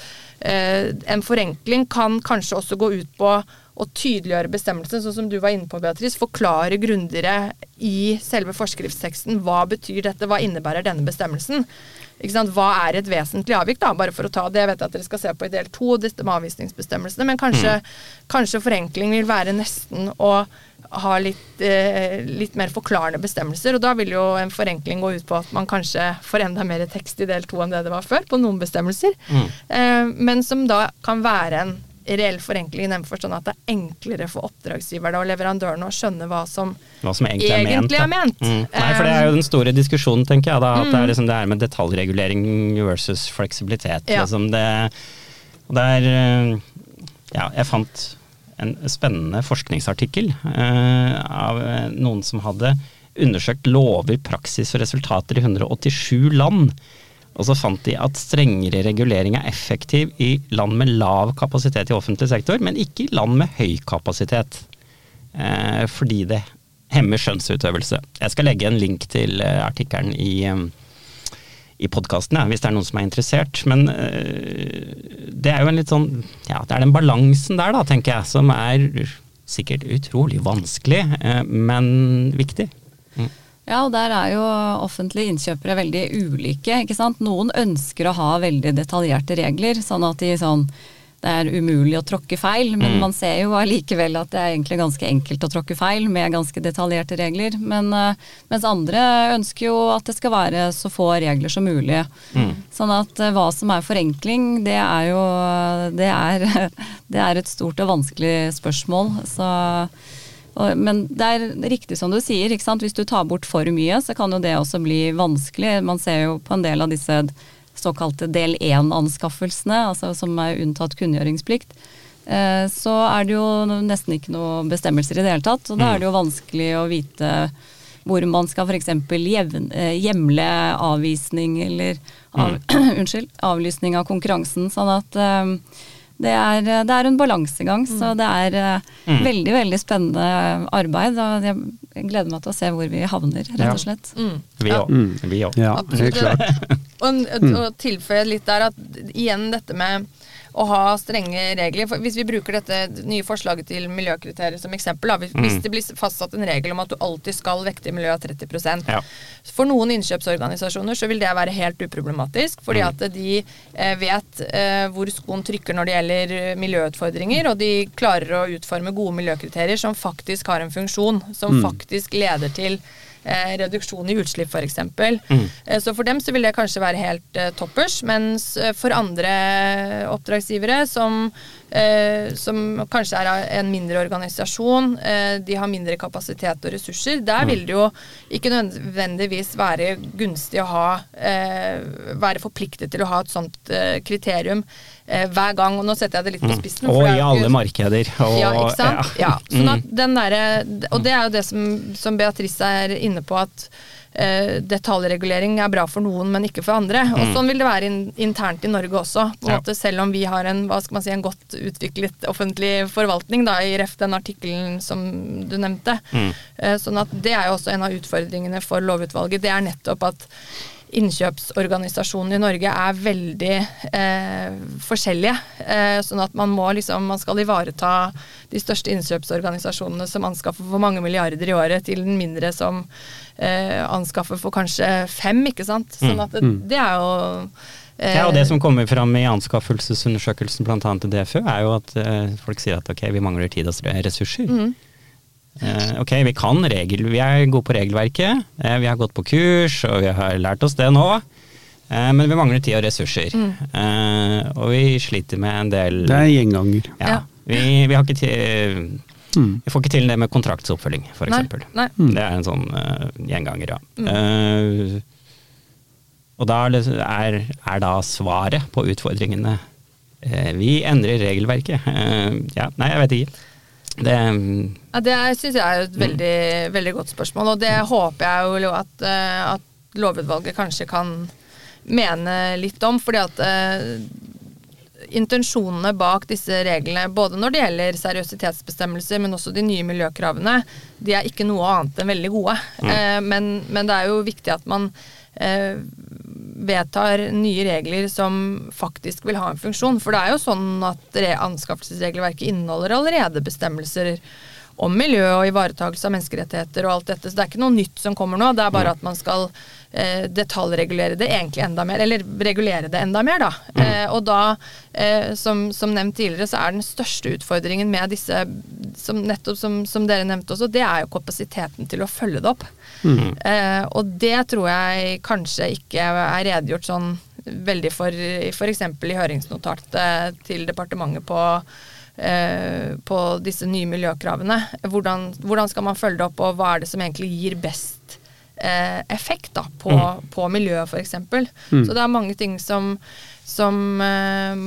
uh, en forenkling kan kanskje også gå ut på å tydeliggjøre bestemmelsen, sånn som du var inne på, Beatrice. Forklare grundigere i selve forskriftsteksten hva betyr dette, hva innebærer denne bestemmelsen. Hva er et vesentlig avvik, da? Bare for å ta det. Jeg vet at dere skal se på i del to, dette med avvisningsbestemmelsene. Men kanskje, kanskje forenkling vil være nesten å ha litt, eh, litt mer forklarende bestemmelser. Og da vil jo en forenkling gå ut på at man kanskje får enda mer tekst i del to enn det det var før, på noen bestemmelser. Eh, men som da kan være en reell forenkling i den forstand at det er enklere for oppdragsgiverne og leverandørene å skjønne hva som Hva som egentlig er ment. Egentlig da. er ment. Mm. Nei, for det er jo den store diskusjonen, tenker jeg. da, At det er liksom det her med detaljregulering versus fleksibilitet. Ja. Liksom det, og det er eh, Ja, jeg fant en spennende forskningsartikkel eh, av eh, noen som hadde undersøkt lover, praksis og resultater i 187 land. Og så fant de at strengere regulering er effektiv i land med lav kapasitet i offentlig sektor, men ikke i land med høy kapasitet. Eh, fordi det hemmer skjønnsutøvelse. Jeg skal legge en link til eh, artikkelen i, eh, i podkasten, ja, hvis det er noen som er interessert. Men eh, det er jo en litt sånn Ja, det er den balansen der, da, tenker jeg, som er sikkert utrolig vanskelig, eh, men viktig. Ja, og der er jo offentlige innkjøpere veldig ulike, ikke sant. Noen ønsker å ha veldig detaljerte regler, sånn at de sånn det er umulig å tråkke feil, men Mm. man ser jo allikevel at det er egentlig ganske enkelt å tråkke feil med ganske detaljerte regler. Men, eh, mens andre ønsker jo at det skal være så få regler som mulig. Mm. Sånn at eh, hva som er forenkling, det er jo det er, *laughs* det er et stort og vanskelig spørsmål. Så, men det er riktig som du sier, ikke sant? hvis du tar bort for mye, så kan jo det også bli vanskelig. Man ser jo på en del av disse såkalte del 1-anskaffelsene, altså som er unntatt kunngjøringsplikt. eh, Så er det jo nesten ikke noen bestemmelser i det hele tatt. Og da er det jo vanskelig å vite hvor man skal f.eks. hjemle avvisning eller av, *clears throat* unnskyld, avlysning av konkurransen. Sånn at eh, det er, det er en balansegang. Så det er eh, Mm. veldig, veldig spennende arbeid. Og jeg gleder meg til å se hvor vi havner, rett og slett. Mm. Vi Ja. òg. Mm. Vi òg. Ja, helt klart. Og, og tilføye litt der at igjen dette med å ha strenge regler. For hvis vi bruker dette nye forslaget til miljøkriterier som eksempel, da, hvis, Mm. det blir fastsatt en regel om at du alltid skal vekte miljø av 30 Ja. For noen innkjøpsorganisasjoner så vil det være helt uproblematisk, fordi Mm. at de eh, vet eh, hvor skoen trykker når det gjelder eh, miljøutfordringer, og de klarer å utforme gode miljøkriterier som faktisk har en funksjon, som Mm. faktisk leder til eh, reduksjon i utslipp f.eks. Mm. Eh, Så for dem så vil det kanskje være helt eh, toppers, mens for andre oppdragsgivere som, eh, som kanskje er en mindre organisasjon, eh, de har mindre kapasitet og ressurser, der vil det jo ikke nødvendigvis være gunstig å ha eh, være forpliktet til å ha et sånt kriterium hver gang. Og nå setter jeg det litt på spissen. for Og i alle jo, markeder. Og, ja, ikke sant? Ja. Sånn Mm. at den der, Og det er jo det som, som Beatrice er inne på, at eh, detaljregulering er bra for noen, men ikke for andre. Og sånn vil det være in, internt i Norge også. På Mm. Ja. måte, selv om vi har en, hva skal man si, en godt utviklet offentlig forvaltning, da, i ref den artikkelen som du nevnte. Mm. Eh, sånn at det er jo også en av utfordringene for lovutvalget. Det er nettopp at innkjøpsorganisasjonene i Norge er veldig eh, forskjellige. Eh, sånn at man må liksom, man skal ivareta de største innkjøpsorganisasjonene som anskaffer for mange milliarder i året, til den mindre som eh, anskaffer for kanskje fem, ikke sant. Sånn at det, det er jo eh, Ja, og Det som kommer fram i anskaffelsesundersøkelsen bl.a. til DFØ, er jo at eh, folk sier at ok, vi mangler tid og ressurser. Mhm. Eh, ok, vi kan regel, vi er gode på regelverket, eh, vi har gått på kurs og vi har lært oss det nå. eh, men vi mangler tid og ressurser. Eh, og vi sliter med en del Det er gjenganger. ja, Ja. vi, vi, har ikke tid Mm. Jeg får ikke til det med kontraktsoppfølging, f.eks. Det er en sånn uh, gjenganger, ja. Eh, og da er, er, da svaret på utfordringene uh, Vi endrer regelverket. Ja, nei, jeg vet ikke. Det Ja, det syns jeg er et veldig, veldig godt spørsmål, og det håper jeg jo at, eh, at lovutvalget kanskje kan mene litt om. fordi at uh, intensjonene bak disse reglene, både når det gjelder seriøsitetsbestemmelser, men også de nye miljøkravene, de er ikke noe annet enn veldig gode. Eh, men, men det er jo viktig at man uh, vedtar nye regler som faktisk vil ha en funksjon. For det er jo sånn at re- anskaffelsesregelverket inneholder allerede bestemmelser om miljø og ivaretagelse av menneskerettigheter og alt dette. Så det er ikke noe nytt som kommer nå. Det er bare at man skal eh, detaljregulere det egentlig enda mer. Eller regulere det enda mer, da. Eh, og da, eh, som, som nevnt tidligere, så er den største utfordringen med disse, som nettopp som, som dere nevnte også, det er jo kapasiteten til å følge det opp. Eh, og det tror jeg kanskje ikke er redegjort sånn veldig for f.eks. i høringsnotatet til departementet på, på disse nye miljøkravene. Hvordan, hvordan skal man følge det opp, og hva er det som egentlig gir best eh, effekt da, på, på miljøet f.eks. Så det er mange ting som, som, eh,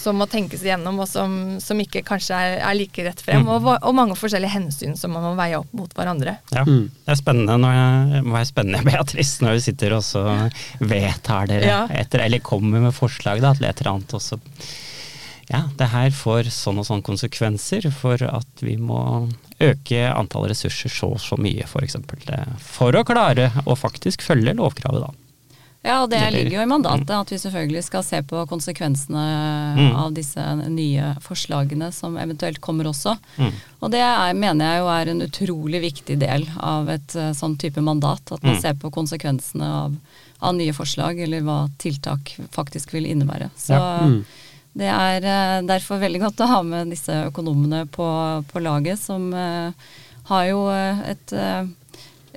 som må tenkes igjennom, og som, som ikke kanskje er, er like rett frem. Og, og mange forskjellige hensyn som man må veie opp mot hverandre. Ja, Mm. det er spennende når jeg, må være spennende, *laughs* Beatrice, når vi sitter og så vedtar dere Ja. etter, eller kommer med forslag da, til et eller annet. Og så ja, det her får sånn og sånn konsekvenser for at vi må øke antall ressurser så og så mye, f.eks. For, eksempel. For å klare å faktisk følge lovkravet, da. Ja, og det ligger jo i mandatet at vi selvfølgelig skal se på konsekvensene Mm. av disse nye forslagene som eventuelt kommer også. Mm. Og det er, mener jeg jo er en utrolig viktig del av et eh, sånn type mandat. At man Mm. ser på konsekvensene av, av nye forslag, eller hva tiltak faktisk vil innebære. Så Ja. Det er eh, derfor veldig godt å ha med disse økonomene på, på laget, som eh, har jo eh, et,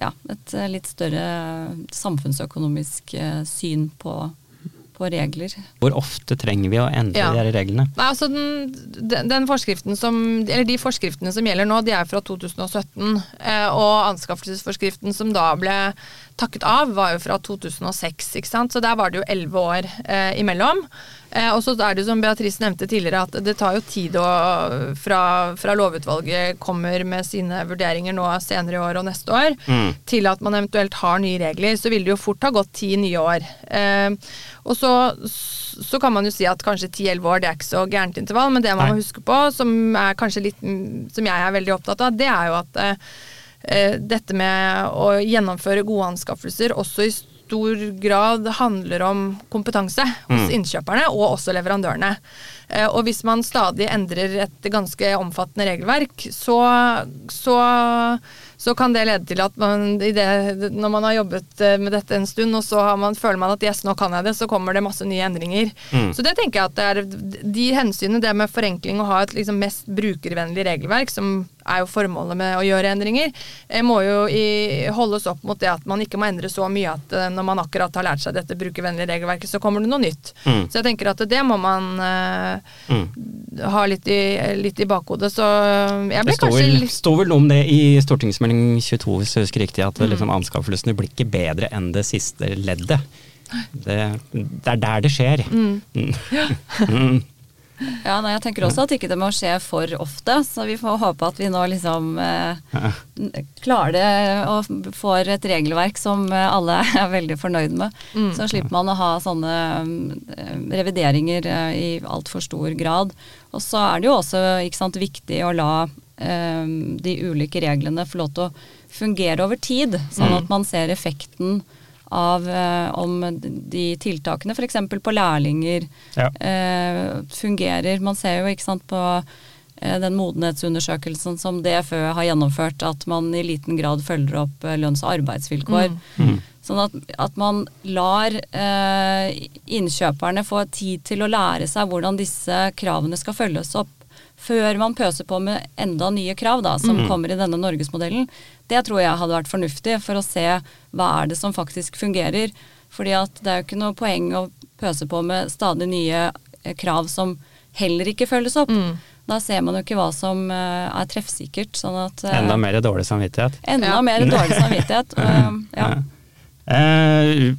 ja, et litt større samfunnsøkonomisk syn på, på regler. Hvor ofte trenger vi å endre Ja. de her reglene? Nei, altså den, den, den forskriften som, eller De forskriftene som gjelder nå, de er fra 2017. Eh, og anskaffelsesforskriften som da ble takket av, var jo fra 2006. ikke sant? Så der var det jo elleve år eh, imellom. Eh, og så er det som Beatrice nevnte tidligere, at det tar jo tid å, fra, fra lovutvalget kommer med sine vurderinger nå senere i år og neste år, Mm. til at man eventuelt har nye regler, så vil det jo fort ha gått ti nye år. Eh, og så, så kan man jo si at kanskje ti-elleve år det er ikke så gærent intervall, men det man Nei. må huske på, som er litt som jeg er veldig opptatt av, det er jo at eh, eh, dette med å gjennomføre gode anskaffelser også i stor grad handler om kompetanse hos Mm. innkjøperne og også leverandørene. Eh, Og hvis man stadig endrer et ganske omfattende regelverk, så, så, så kan det lede til at man i det, når man har jobbet eh, med dette en stund, og så har man, føler man at yes, nå kan jeg det, så kommer det masse nye endringer. Mm. Så det tenker jeg at det er de hensynene, det med forenkling og ha et liksom mest brukervennlig regelverk, som er jo formålet med å gjøre endringer, eh, må jo i, holdes opp mot det at man ikke må endre så mye at eh, når man akkurat har lært seg dette brukervennlige regelverket, så kommer det noe nytt. Mm. Så jeg tenker at det må man uh, Mm. ha litt i, litt i bakhodet. Så jeg Det ble kanskje litt sto vel om det i stortingsmelding 22, hvis jeg husker riktig, at Mm. liksom, anskaffelsene blir ikke bedre enn det siste leddet. Det, det er der det skjer. Mm. Mm. *laughs* *laughs* Ja, nei, jeg tenker også at ikke det må skje for ofte, så vi får håpe at vi nå liksom eh, klarer det og får et regelverk som eh, alle *laughs* er veldig fornøyd med. Mm. Så slipper man å ha sånne eh, revideringer eh, i altfor stor grad. Og så er det jo også ikke sant, viktig å la eh, de ulike reglene få lov til å fungere over tid, sånn Mm. at man ser effekten av eh, om de tiltakene, f.eks. på lærlinger, Ja. eh, fungerer. Man ser jo ikke sant, på eh, den modenhetsundersøkelsen som DFØ har gjennomført, at man i liten grad følger opp eh, lønns- og arbeidsvilkår. Mm. Sånn at, at man lar eh, innkjøperne få tid til å lære seg hvordan disse kravene skal følges opp, før man pøser på med enda nye krav da, som kommer i denne norgesmodellen. Det tror jeg hadde vært fornuftig for å se hva er det som faktisk fungerer. Fordi at det er jo ikke noe poeng å pøse på med stadig nye eh, krav som heller ikke følges opp. Mm. Da ser man jo ikke hva som eh, er treffsikkert. Sånn at, eh, Enda mer dårlig samvittighet. enda Ja. mer dårlig samvittighet. *laughs* ja. ja. Eh,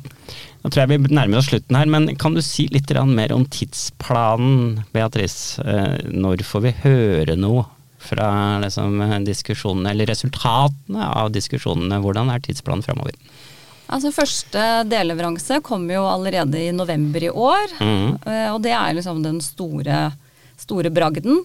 nå tror jeg vi nærmer oss slutten her, men kan du si litt mer om tidsplanen, Beatrice? Eh, når får vi høre noe fra liksom, diskusjonene, eller resultatene av diskusjonene? Hvordan er tidsplanen framover? Altså Første delleveranse kommer jo allerede i november i år. Mm. eh, Og det er liksom den store, store bragden.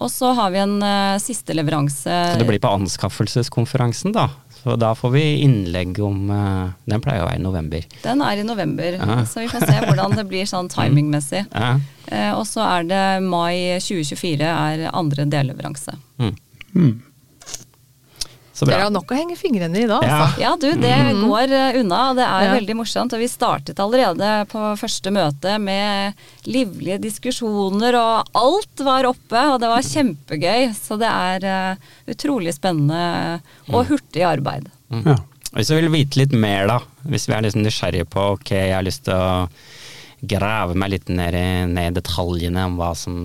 Og så har vi en uh, siste leveranse Så det blir på anskaffelseskonferansen, da. Så da får vi innlegg om eh, Den pleier å være i november. Den er i november, Ja. så vi får se hvordan det blir sånn *laughs* timingmessig. Ja. Eh, Og så er det mai 2024 er andre delleveranse. Mm. Mm. Så Dere har nok å henge fingrene i da, Ja. altså. Ja, du, det går eh, unna. Det er Ja. veldig morsomt. Og vi startet allerede på første møte med livlige diskusjoner, og alt var oppe, og det var kjempegøy. Så det er uh, utrolig spennende og hurtig arbeid. Ja. Hvis vi vil vite litt mer, da. Hvis vi er liksom nysgjerrige på ok, jeg har lyst til å grave meg litt ned i, ned i detaljene om hva som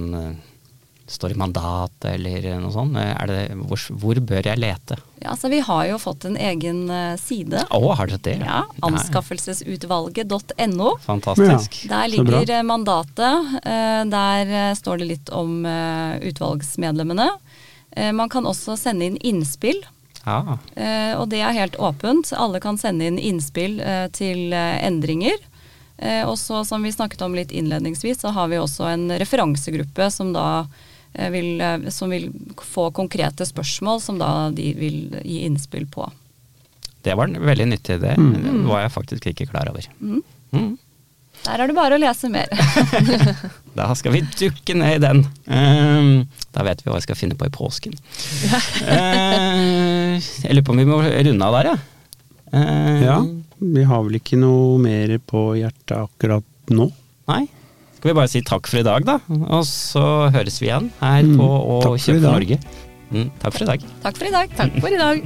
eh, står i mandatet, eller noe sånt. Det, hvor, hvor bør jeg lete? Ja, så Vi har jo fått en egen eh, side. Å, har dere det? Ja, Anskaffelsesutvalget.no. Fantastisk. Der ligger eh, mandatet. eh, Der står det litt om utvalgsmedlemmene. Man kan også sende inn innspill. Ja. Eh, og det er helt åpent. Alle kan sende inn innspill til eh, endringer. Og så, som vi snakket om litt innledningsvis, så har vi også en referansegruppe som da vil, eh, som vil få konkrete spørsmål som da de vil gi innspill på. Det var en veldig nyttig idé. Mm. Det var jeg faktisk ikke klar over. Mm. Mm. Der er det bare å lese mer. *laughs* Da skal vi dukke ned i den. Ehm, da vet vi hva vi skal finne på i påsken. Uh, jeg lurer på om vi må runde av der, ja. Uh, ja. Vi har vel ikke noe mer på hjertet akkurat nå. Nei? Skal vi bare si takk for i dag, da. Og så høres vi igjen her Mm, på Å kjøpe. Norge. Mm, takk for i dag. Takk for i dag. Takk for i dag.